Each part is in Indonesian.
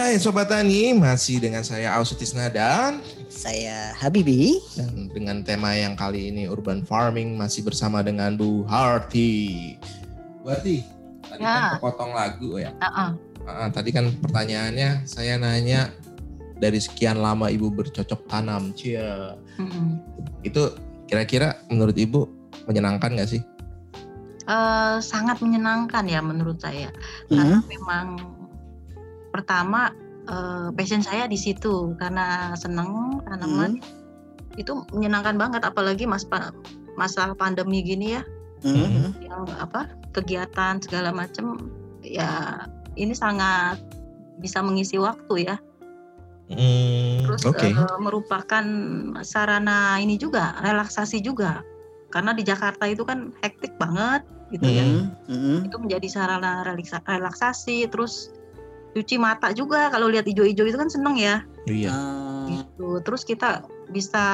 hai Sobat Tani, masih dengan saya Ausutisna dan Saya Habibi. dan dengan tema yang kali ini urban farming masih bersama dengan Bu Harti. Bu Harti, tadi kan Ya. kepotong lagu ya. Heeh. Ah, tadi kan pertanyaannya saya nanya dari sekian lama Ibu bercocok tanam, cia. Mm-mm. Itu kira-kira menurut Ibu menyenangkan nggak sih? Eh, sangat menyenangkan ya menurut saya karena Hmm. memang pertama eh, passion saya di situ. Karena seneng tanaman. Itu menyenangkan banget. Apalagi mas pa- masa pandemi gini ya. Hmm. yang apa kegiatan segala macam ya ini sangat bisa mengisi waktu ya. Hmm, terus Oke. eh, merupakan sarana ini juga relaksasi juga. Karena di Jakarta itu kan hektik banget gitu ya. Hmm. Hmm. itu menjadi sarana relaksa- relaksasi. Terus cuci mata juga kalau lihat hijau-hijau itu kan seneng ya Iya. Ah, gitu terus kita bisa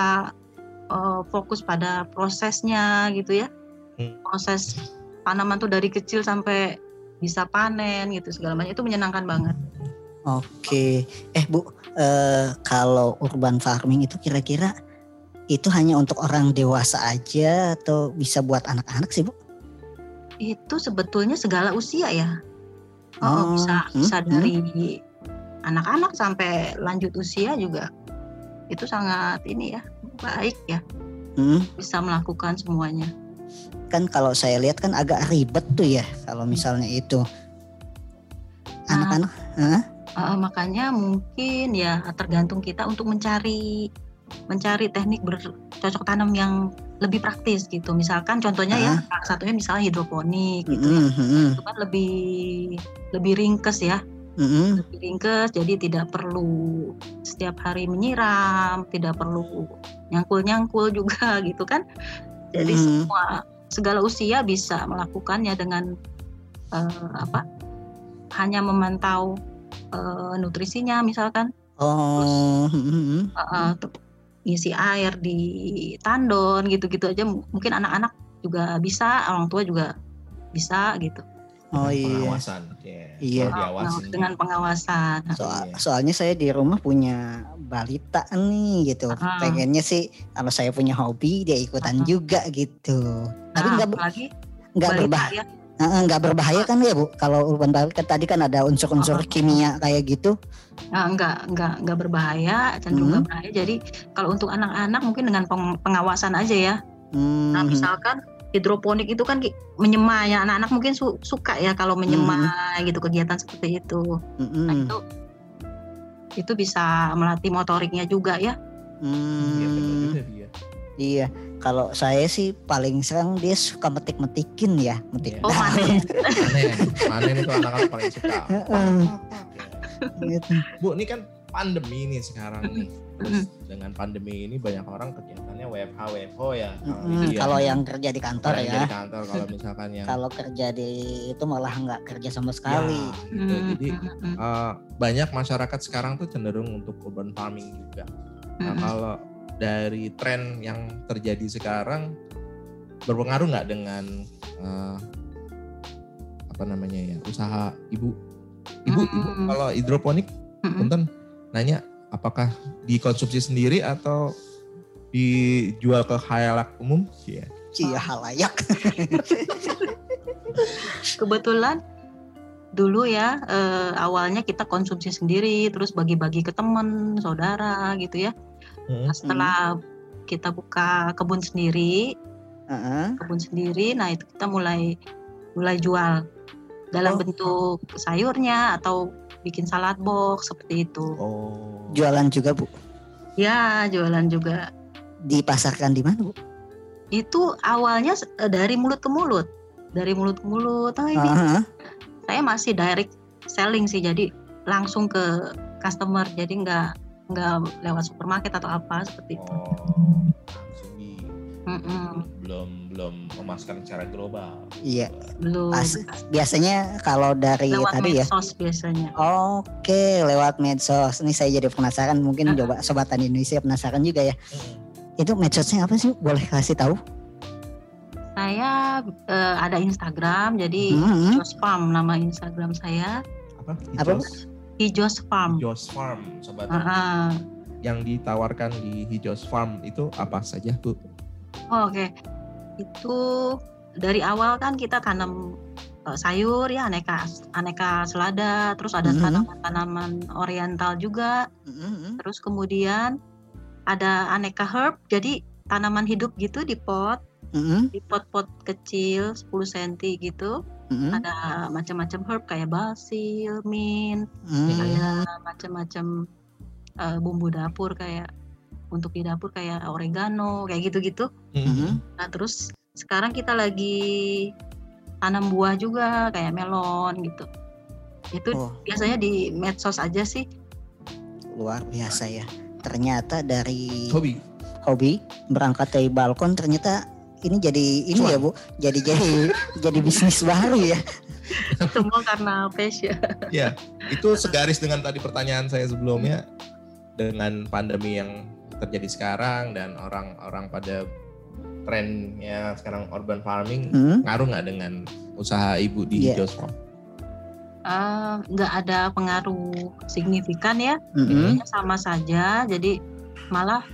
eh, fokus pada prosesnya gitu ya Hmm. proses tanaman tuh dari kecil sampai bisa panen gitu segala macam itu menyenangkan banget Oke. Eh Bu, eh, kalau urban farming itu kira-kira itu hanya untuk orang dewasa aja atau bisa buat anak-anak sih Bu? itu sebetulnya segala usia ya Oh, Oh, bisa hmm, bisa hmm. dari anak-anak sampai lanjut usia juga itu sangat ini ya baik ya Hmm. bisa melakukan semuanya Kan kalau saya lihat kan agak ribet tuh ya kalau misalnya itu anak-anak. Hah? Uh, makanya mungkin ya tergantung kita untuk mencari mencari teknik bercocok tanam yang lebih praktis gitu. Misalkan contohnya ya salah satunya misalnya hidroponik gitu ya. Hmm, Itu kan lebih lebih ringkes ya, hmm, lebih ringkes jadi tidak perlu setiap hari menyiram, tidak perlu nyangkul-nyangkul juga gitu kan. Jadi Hmm. semua segala usia bisa melakukannya dengan eh, apa? hanya memantau eh, nutrisinya misalkan Oh, hmm. uh, tuh, ngisi air di tandon gitu-gitu aja mungkin anak-anak juga bisa orang tua juga bisa gitu oh Dengan iya. Pengawasan. Iya. Iya. Kalau diawasin. dengan pengawasan Soal- Iya. soalnya saya di rumah punya balita nih gitu. Ah. Pengennya sih kalau saya punya hobi dia ikutan Ah. juga gitu. Tapi nah, nggak apalagi nggak berbahaya, ya, nggak berbahaya kan ya bu? Kalau urban kan tadi kan ada unsur-unsur Ah. kimia kayak gitu. nah, enggak enggak enggak berbahaya cenderung Hmm. enggak berbahaya. Jadi kalau untuk anak-anak mungkin dengan peng- pengawasan aja ya. Hmm, nah misalkan hidroponik itu kan menyemai. Ya anak-anak mungkin su- suka ya kalau menyemai gitu kegiatan seperti itu. Hmm, nah itu itu bisa melatih motoriknya juga ya. Hmm, Iya. Kalau saya sih paling sering dia suka metik-metikin ya, metik. Iya. oh manen Panen. Panen itu anak-anak paling suka. Heeh. gitu. Bu, ini kan pandemi nih sekarang nih. Terus dengan pandemi ini banyak orang kegiatannya WFH, WFO ya. Kalau Hmm, ya. kalau yang kerja di kantor Kalau ya. dari kantor, kalau misalkan yang Kalau kerja di itu malah nggak kerja sama sekali. Ya, gitu. Hmm, Jadi eh, banyak masyarakat sekarang tuh cenderung untuk urban farming juga. Nah, kalau dari tren yang terjadi sekarang berpengaruh nggak dengan eh, apa namanya ya usaha ibu? Ibu, ibu Mm-mm. kalau hidroponik, Mm-mm. punten nanya apakah dikonsumsi sendiri atau dijual ke khayalak umum? Iya. Cia halayak. kebetulan dulu ya eh, awalnya kita konsumsi sendiri terus bagi-bagi ke teman saudara gitu ya Nah, setelah kita buka kebun sendiri Heeh. kebun sendiri nah itu kita mulai mulai jual dalam Oh. bentuk sayurnya atau bikin salad box seperti itu Oh. Jualan juga bu. ya jualan juga Dipasarkan di mana bu? itu awalnya eh, dari mulut ke mulut dari mulut ke mulut oh ini Heeh. saya masih direct selling sih jadi langsung ke customer jadi nggak nggak lewat supermarket atau apa seperti itu. Oh, Mm-mm, belum belum memasarkan secara global. Iya. belum Pas- Biasanya kalau dari lewat tadi ya. medsos biasanya. Oke, lewat medsos. Ini saya jadi penasaran. Mungkin Ah. coba sobatan Indonesia penasaran juga ya. Itu medsosnya apa sih? Boleh kasih tahu? Saya eh, ada Instagram jadi Hmm. Jospam nama Instagram saya Apa? Apa, Hijos Farm. Hijos Farm, sobat. Ah, ah. Yang ditawarkan di Hijos Farm itu apa saja, Bu? Oh, Oke, itu dari awal kan kita tanam eh, sayur ya aneka aneka selada, terus ada Mhm. tanaman-tanaman oriental juga, Mm-mm. terus kemudian ada aneka herb, jadi tanaman hidup gitu di pot, Mm-mm. di pot-pot kecil 10 cm gitu, Mm-mm. ada macam-macam herb kayak basil, mint, Mm. ada macam-macam eh, bumbu dapur kayak untuk di dapur kayak oregano kayak gitu-gitu. Mhm. Nah terus sekarang kita lagi tanam buah juga kayak melon gitu. Itu Oh, biasanya di medsos aja sih. luar biasa ya. Ternyata dari Hobi. hobi berangkat dari balkon ternyata ini jadi ini Cuan. ya Bu, jadi jadi jadi bisnis baru ya. Semua karena passion. Ya, itu segaris dengan tadi pertanyaan saya sebelumnya dengan pandemi yang terjadi sekarang dan orang-orang pada trennya sekarang urban farming Hmm? ngaruh nggak dengan usaha ibu di. Hijos Farm? Eh, nggak ada pengaruh signifikan ya. Intinya sama saja. Jadi malah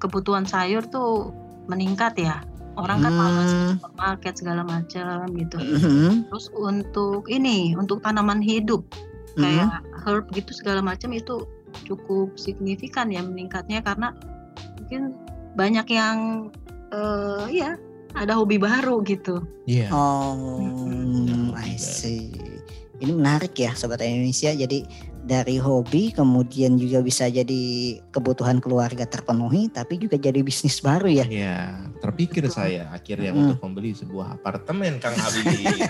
kebutuhan sayur tuh meningkat ya. Orang kan malas ke Hmm. supermarket segala macam gitu. Mhm. Terus untuk ini, untuk tanaman hidup Mhm. kayak herb gitu segala macam itu cukup signifikan ya meningkatnya karena mungkin banyak yang eh ya ada hobi baru gitu. Iya. Oh, Hmm, I see. Ini menarik ya Sobat Indonesia. Jadi dari hobi kemudian juga bisa jadi kebutuhan keluarga terpenuhi tapi juga jadi bisnis baru ya. Iya, terpikir saya akhirnya Hmm. untuk membeli sebuah apartemen Kang Habibie.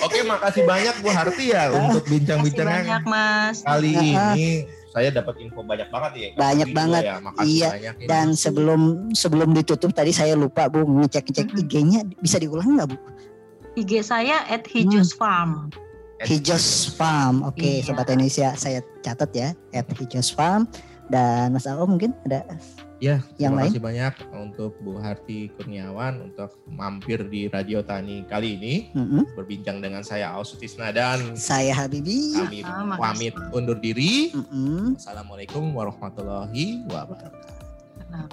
Oke, makasih banyak Bu Harti ya untuk Terima kasih bincang-bincangnya banyak Mas. kali ini. Saya dapat info banyak banget ya. Kang Banyak banget. Ya. Makasih Iya, banyak ini. Dan sebelum sebelum ditutup tadi saya lupa Bu ngecek-ngecek. IG-nya bisa diulang nggak Bu? IG saya at Hijos Farm. Hijos Farm. Oke, Iya. Sobat Indonesia saya catat ya at Hijos Farm. Dan Mas Ako mungkin ada Ya, yang terima lain? kasih banyak untuk Bu Harti Kurniawan untuk mampir di Radio Tani kali ini Mm-mm. berbincang dengan saya Ausutisna dan saya Habibi. kami Sama, pamit undur diri. Mm-mm. Assalamualaikum warahmatullahi wabarakatuh. Nah,